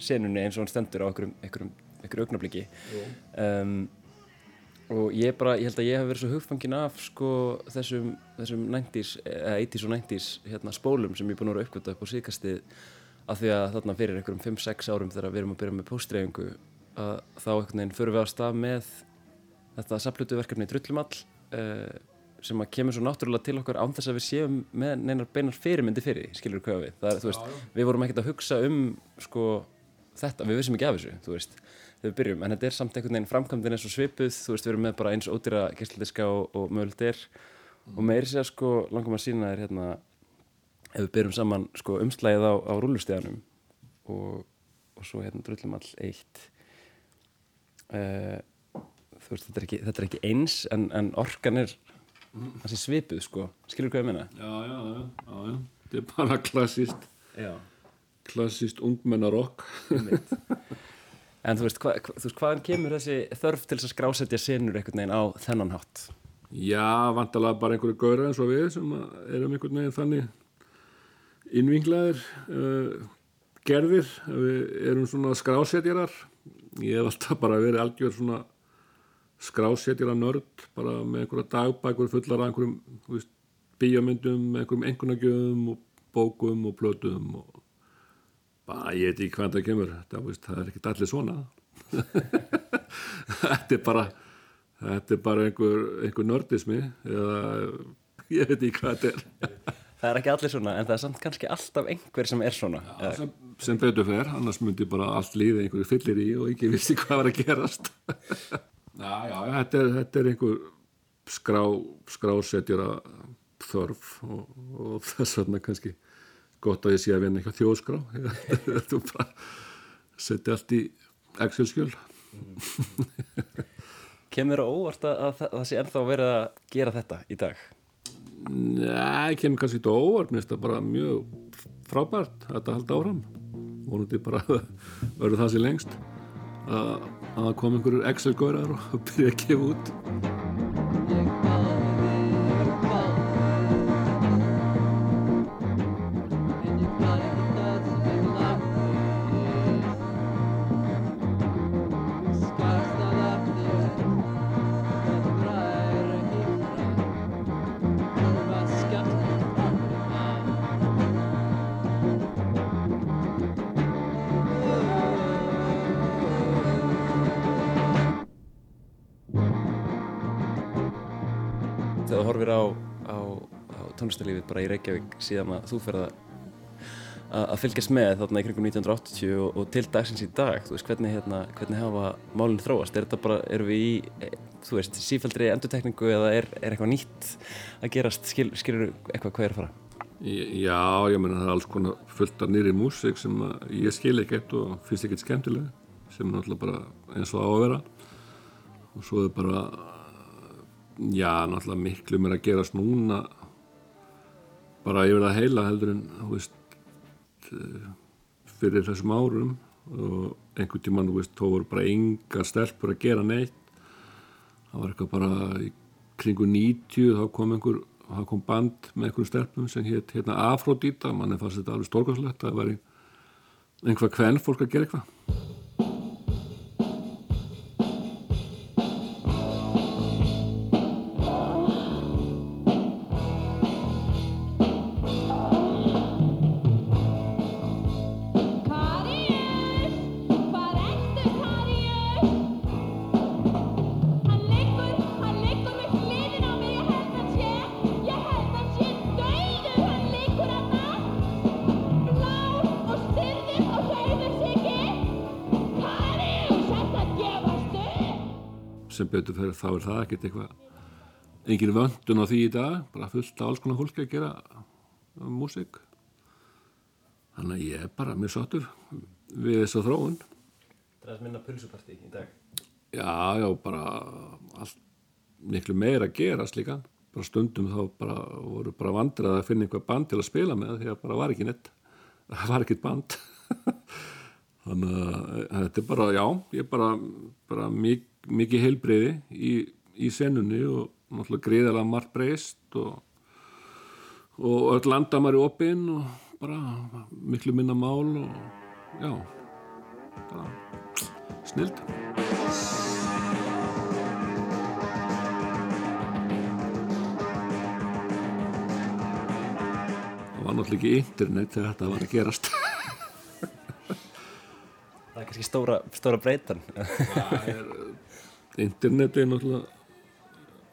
senunni eins og hann stendur á einhverjum, einhverjum, einhverjum augnabliki um, og ég bara, ég held að ég hef verið svo hugfangin af sko þessum, þessum 90s, eða 80s og 90s hérna, spólum sem ég er búin að vera uppgötta upp á síðkastið af því að þarna fyrir einhverjum 5-6 árum þegar við erum að byrja með póstreifingu að þá einhvern veginn förum við á stað með þetta saplutuverkefni Drullumall uh, sem að kemur svo náttúrulega til okkar án þess að við séum með neinar beinar fyrirmyndi fyrir, skilur hvað við. Það er, þú veist, við vorum ekkert að hugsa um sko þetta, við vissum ekki af þessu, þú veist þegar við byrjum, en þetta er samt einhvern veginn framkvæmdin eins og svipuð, þú veist, við erum með bara eins ódýra gæstladiska og, og mögult er. Og meiri segja sko, langum að sína þér hérna, ef við byrjum saman sko umslæðið á, á rúllusteganum og, og svo hérna drullum all eitt uh, þú veist, þetta er ekki, þetta er ekki eins en, en orkan er þessi svipuð sko, skilur hvað ég meina? Já, já, já, já, já. Þetta er bara klassíst, Já klassíst ungmennarokk. En þú veist, hva, þú veist, hvaðan kemur þessi þörf til að skrásetja senur einhvern veginn á þennan hátt? Já, vantalega bara einhverju gauðra eins og við sem erum einhvern veginn þannig innvinglaðir, uh, gerðir, við erum svona skrásetjarar. Ég hef alltaf bara verið algjör svona skrásetjara nörd, bara með einhverja dagbækur fullar af einhverjum veist, bíómyndum, einhverjum einhvernagjöfum og bókum og plötum og bara ég veit ekki hvað það kemur, það, veist, það er ekki allir svona. *laughs* þetta er bara þetta er bara einhver, einhver nördismi eða ég veit ekki hvað þetta er Það er ekki allir svona, en það er samt kannski alltaf einhver sem er svona. Já, sem, sem betur fer, annars myndi bara allt líði einhverju fyllir í og ekki vissi hvað var að gerast *laughs* já, já, þetta er, þetta er einhver skrá, skrásetjara þörf og, og þess vegna kannski gott að ég sé að vinna eitthvað þjóðskrá *laughs* þú bara setja allt í Excel-skjöl Kemur það óvart að, að það, það sé ennþá verið að gera þetta í dag? Nei, kemur kannski þetta óvart, mér finnst það bara mjög frábært að þetta halda áfram. Vonandi bara *laughs* verður það sér lengst að, að koma einhverjur Excel-górar og *laughs* byrja að gefa út bara í Reykjavík síðan að þú ferð að fylgjast með þarna í kringum 1980 og, og til dagsins í dag. Þú veist, hvernig, hérna, hvernig hafa málinn þróast? Er þetta bara, erum við í e, þú veist, sífældri endurtekningu eða er, er eitthvað nýtt að gerast? Skil, skilur eitthvað hvað er að fara? Já, ég menna það er alls konar fullt af nýri músik sem ég skil ekkert og finnst ekkert skemmtilega sem er náttúrulega bara eins og á að vera. Og svo er bara já, náttúrulega miklu mér að gerast núna bara yfir það heila heldur en, veist Eh, fyrir þessum árum og einhvern tíman, þá voru bara enga stelpur að gera neitt. Það var eitthvað bara í kringu 90 þá kom einhver þá kom band með einhverjum stelpum sem hétt hérna Afrodita, mann er fannst þetta alveg stórkvæmslegt að það var einhvað hvern fólk að gera eitthvað betur fyrir þá er það ekkert eitthvað engin vöndun á því í dag bara fullt af alls konar fólki að gera um, músík. Þannig að ég er bara mjög sattur við þessa þróun. Það er minna pulsuparti í dag. Já, já, bara allt miklu meira að gerast líka bara stundum þá bara voru bara vandrað að finna einhver band til að spila með því að bara var ekki neitt. *laughs* Það var ekkert band. *laughs* Þannig að þetta er bara, já ég er bara, bara mik mikið heilbreyði í, í senunni og náttúrulega greiðalega margt breyst og, og öll landamæri opinn og bara miklu minna mál og já, bara snild. Það var náttúrulega ekki internet þegar þetta var að gerast. *laughs* Það er kannski stóra, stóra breytan. Það er interneti er náttúrulega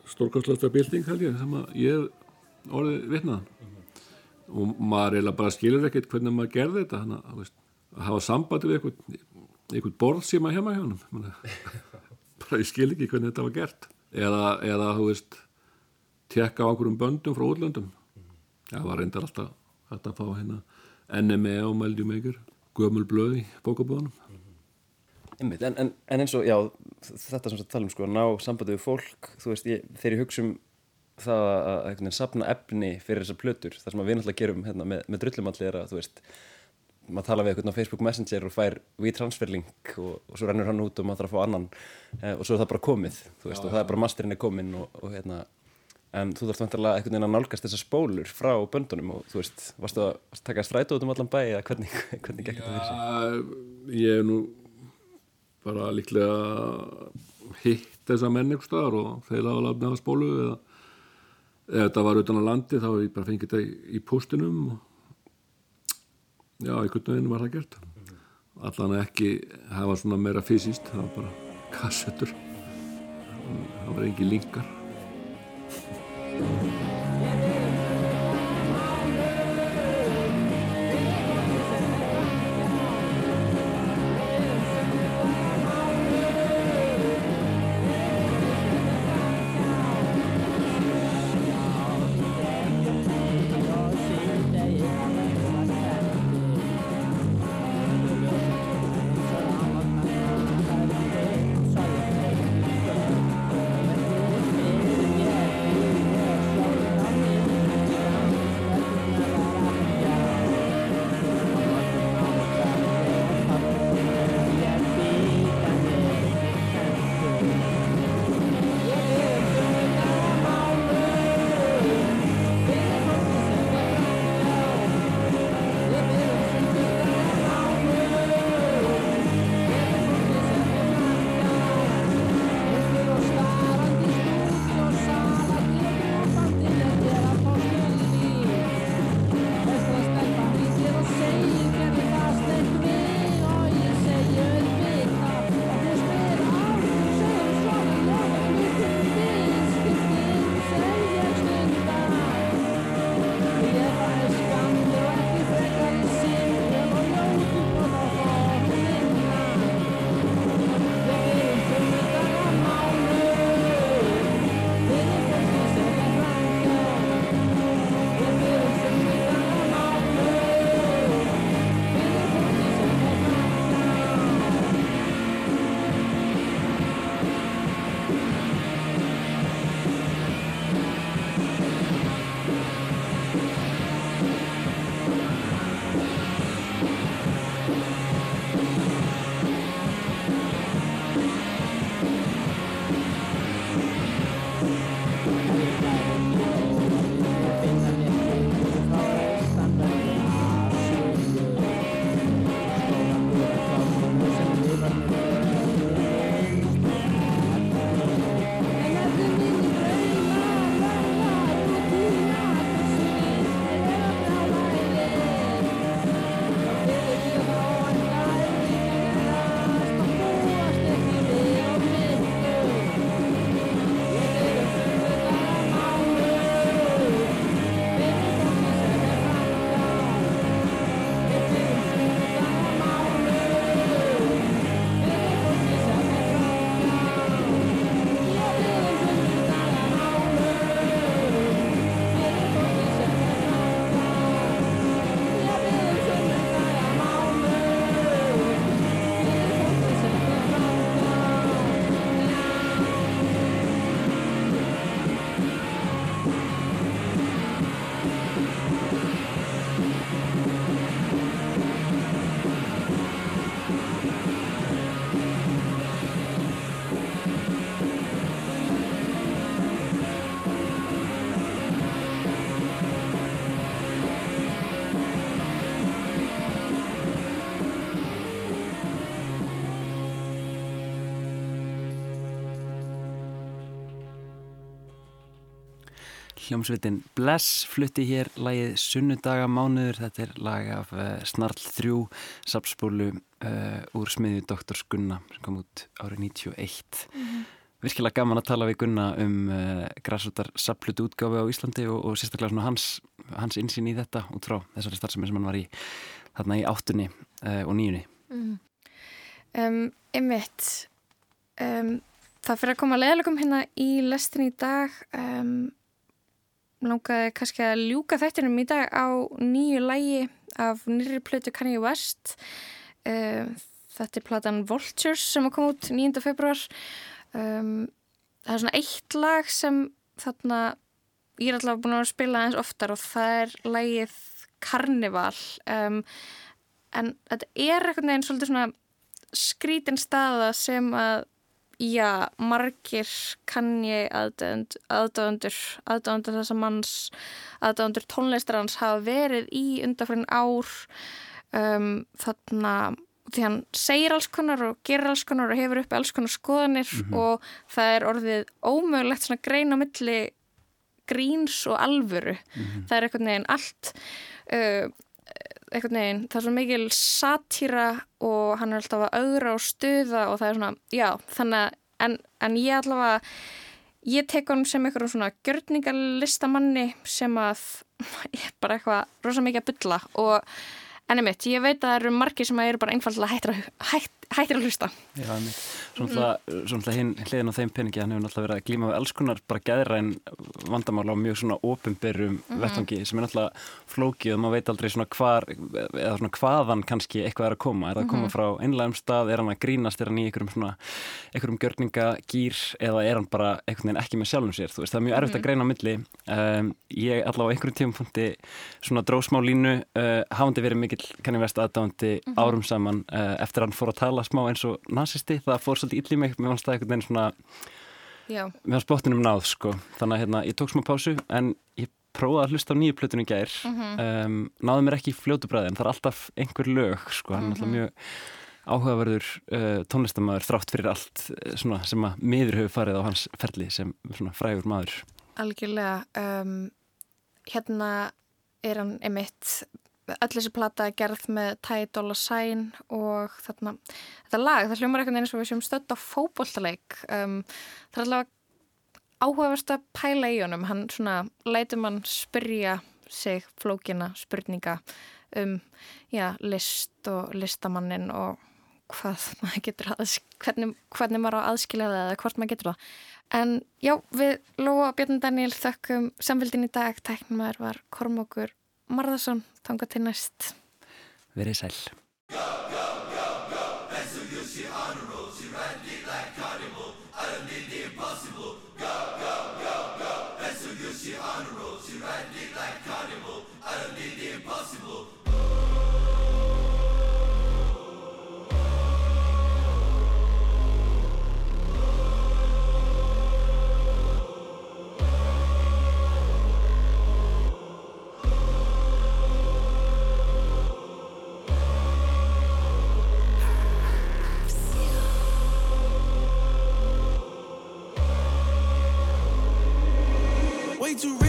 stórkastlega bilding held ég sem ég orðið vitnaðan mm -hmm. og maður eiginlega bara skilur ekkert hvernig maður gerði þetta hana, veist, að hafa sambandi við einhvern, borð sem að heima hjá hann *laughs* bara ég skil ekki hvernig þetta var gert eða, eða þú veist tekka á einhverjum böndum frá útlöndum mm -hmm. það var reyndar alltaf að fá hérna NME og Meldjum Eigur gömul blöð í bókabóðanum Einmitt, en, en, en eins og, já, þetta sem við talum sko, að ná sambandi við fólk, þú veist, ég, þegar ég hugsa um það að veginn sapna efni fyrir þessar plötur, það sem við náttúrulega gerum hérna, með, með drullumalli er að, þú veist, maður tala við eitthvað á Facebook Messenger og fær WeTransfer-link og, og svo rennur hann út og maður þarf að fá annan eh, og svo er það bara komið, þú veist, já, og það er bara masterinn er komin og, og hérna, en þú vantilega einhvern veginn að nálgast þessar spólur frá böndunum og þú veist, varstu að, varstu að taka strætu út um allan bæ eða hvernig, *laughs* hvernig gekk þetta fyrir sig? Ég er nú bara líklega hitt þessa menn ykkur staðar og þeir laða að nefna spólu eða ef þetta var utan á landi þá ég bara fengið þetta í, postinum og já, einhvern veginn var það gert. Allan ekki hafa svona meira fysiskt það var bara kassettur það var engi linkar Hljómsveitin Bless flutti hér lagið Sunnudaga mánuður. Þetta er lag af uh, Snarl 3 sapspólu uh, úr smiðju Dr. Gunna sem kom út árið 91. Virkilega gaman að tala við Gunna um uh, græsútar saplutu útgáfi á Íslandi og, og sérstaklega svona hans, hans insýn í þetta út frá þessari starfsemi sem hann var í þarna í áttunni uh, og nýjunni. Um, einmitt um, það fyrir að koma leðilegum hérna í lestin í dag um, langaði kannski að ljúka þættinum í dag á nýju lægi af nýri plötu Kanye West um, þetta er platan Vultures sem kom út 9. februar um, það er svona eitt lag sem þarna ég er alltaf búin að spila eins oftar og það er lægið Carnival um, en þetta er eitthvað neginn svolítið svona skrítin staða sem að já, margir kann ég aðdöðund, aðdöðundur aðdöðundur þessa manns aðdöðundur tónlistar hans hafa verið í undarfærin ár um, þarna því hann segir alls konar og gerir alls konar og hefur uppi alls konar skoðanir og það er orðið ómögulegt svona grein á milli gríns og alvöru. Það er einhvern veginn allt uh, einhvern veginn, það er svo mikil satýra og hann er alltaf að augra og stuða og það er svona, já, þannig að en, en ég allavega ég tek honum sem einhverjum svona gjörningalistamanni sem að *laughs* ég er bara eitthvað rosa mikið að bylla og enni mitt, ég veit að það eru margir sem eru bara einfallega hættir að, hætt, hættir að hlusta. Já. Svona mm. hinn hliðin á þeim peningi, hann hefur náttúrulega verið að glíma við alls konar bara gæðræn vandamál á mjög svona ofinberum vettvangi sem er náttúrulega flókið og maður veit aldrei svona hvar eða svona hvaðan kannski eitthvað er að koma. Er það að koma frá einlægum stað, er hann að grínast? Er hann í einhverjum svona, einhverjum gjörningagýr? Eða er hann bara einhvern veginn ekki með sjálfum sér, þú veist, það er mjög erfitt að greina á milli. Um, ég allavega á einhverjum tímapunkti svona drósmá línu uh, hafandi verið mikill kanni vest aðdáðandi árum saman uh, eftir hann fór að tala smá eins og nazisti, það fór svolítið illa í mig mér fannst það einhvern veginn svona Já, mér fannst botninum náð sko. Þannig að hérna, ég tók smá pásu en ég prófaði að hlusta á nýju plötunum gær. Um, náði mér ekki í fljótu bræði en það er alltaf einhver lög sko, hann er alltaf mjög áhugaverður uh, tónlistamæður þrátt fyrir allt uh, svona, sem að miður hefur farið á hans ferli sem svona frægur maður. Algjörlega um, hérna er hann einmitt öll þessi plata er gerð með Ty Dolla Sign og þarna þetta lag, það hljómar eitthvað eins og við séum stödd á fótbolltaleik um, það er allavega áhugaverst að pæla í honum. Hann svona lætur mann spyrja sig flókina spurninga um já, list og listamannin og hvað *laughs* maður getur að hvernig, hvernig maður á að aðskilja það eða hvort maður getur það. En já, við Lóa Björn Daniel þökkum samfélgin í dag. Tæknum maður var Kormokur Marðarsson, tanga til næst. Verið sæl Way too rich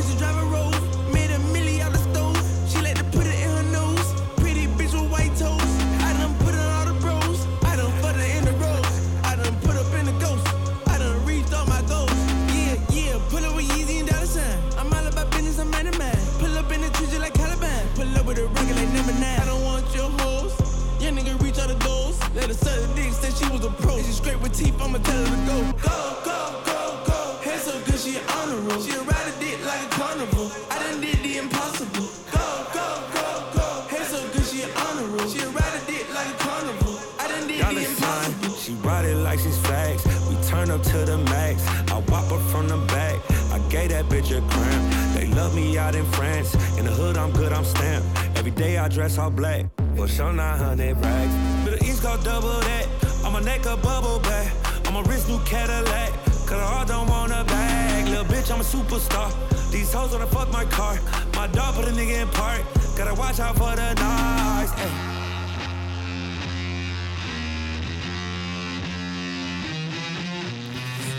bitch a cramp. They love me out in France. In the hood, I'm good, I'm stamped. Every day I dress all black. For sure, 900 rags. Middle East go double that. On my neck a bubble back. On my wrist, new Cadillac. Cause I all don't want a bag. Little bitch, I'm a superstar. These hoes wanna fuck my car. My dog put a nigga in park. Gotta watch out for the noise. Ay.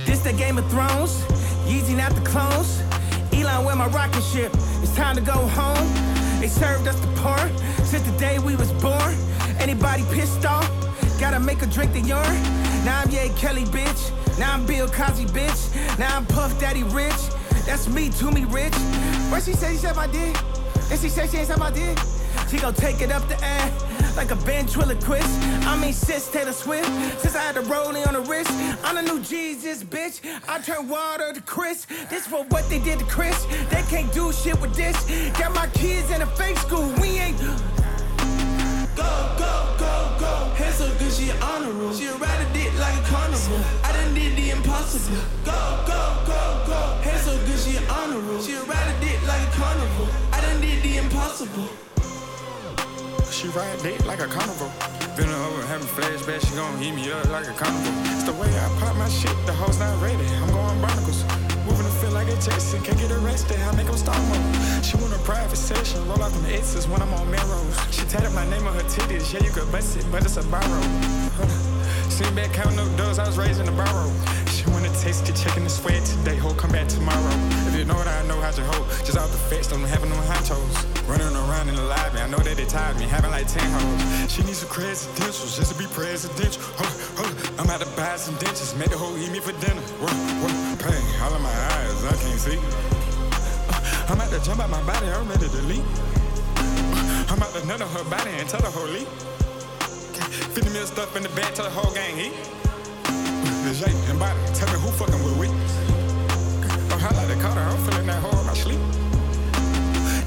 This the Game of Thrones. Yeezy not the clones. Where my rocket ship? It's time to go home. They served us the porn since the day we was born. Anybody pissed off? Gotta make a drink the urine. Now I'm Ye Kelly, bitch. Now I'm Bill Cosby, bitch. Now I'm Puff Daddy Rich. That's me, to me, rich. What she said, she said my dick. And she said she ain't said my dick. She gon' take it up the ass like a ventriloquist. I mean, sis Taylor Swift. Since I had the rolling on the wrist, I'm the new Jesus, bitch. I turn water to Chris. This for what they did to Chris. They can't do shit with this. Got my kids in a fake school. We ain't. Go, go, go, go. Hair so good, she honor roll. She ride a dick like a carnival. I done did the impossible. Go, go, go, go. Hair so good, she honor roll. She ride a dick like a carnival. I done did the impossible. She ride dick like a carnival. Been over having flashbacks, she gon' eat me up like a carnival. It's the way I pop my shit, the hoes not ready. I'm going barnacles. Moving to feel like a Jason, can't get arrested. I make them start mode. She want a private session, roll out them X's when I'm on Melrose. She tatted my name on her titties, yeah, you could bust it, but it's a borrow. Sitting back counting up doors, I was raised in the barrow. She wanna taste the chicken and sweat today, ho, come back tomorrow. If you know what I know, how's your hoe? Just out the fence, don't having them high toes. Running around in the lobby, I know that they tired me, having like 10 hoes. She needs some presidentials just to be presidential. Hold, hold, I'm out to buy some dentures, make the hoe eat me for dinner. Whoa, whoa, pain, all in my eyes, I can't see. Uh, I'm out to jump out my body, I'm ready to leap. Uh, I'm out to nut on her body and tell the whole leap. 50 mil stuff in the bag, tell the whole gang eat. The Jay and body, tell me who fucking with we. Oh, holla the Carter, I'm feeling that hole in my sleep.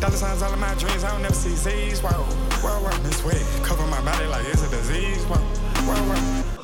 Dollar signs all in my dreams, I don't never see Z's. Whoa, whoa, whoa, this way. Cover my body like it's a disease. Whoa, whoa, whoa.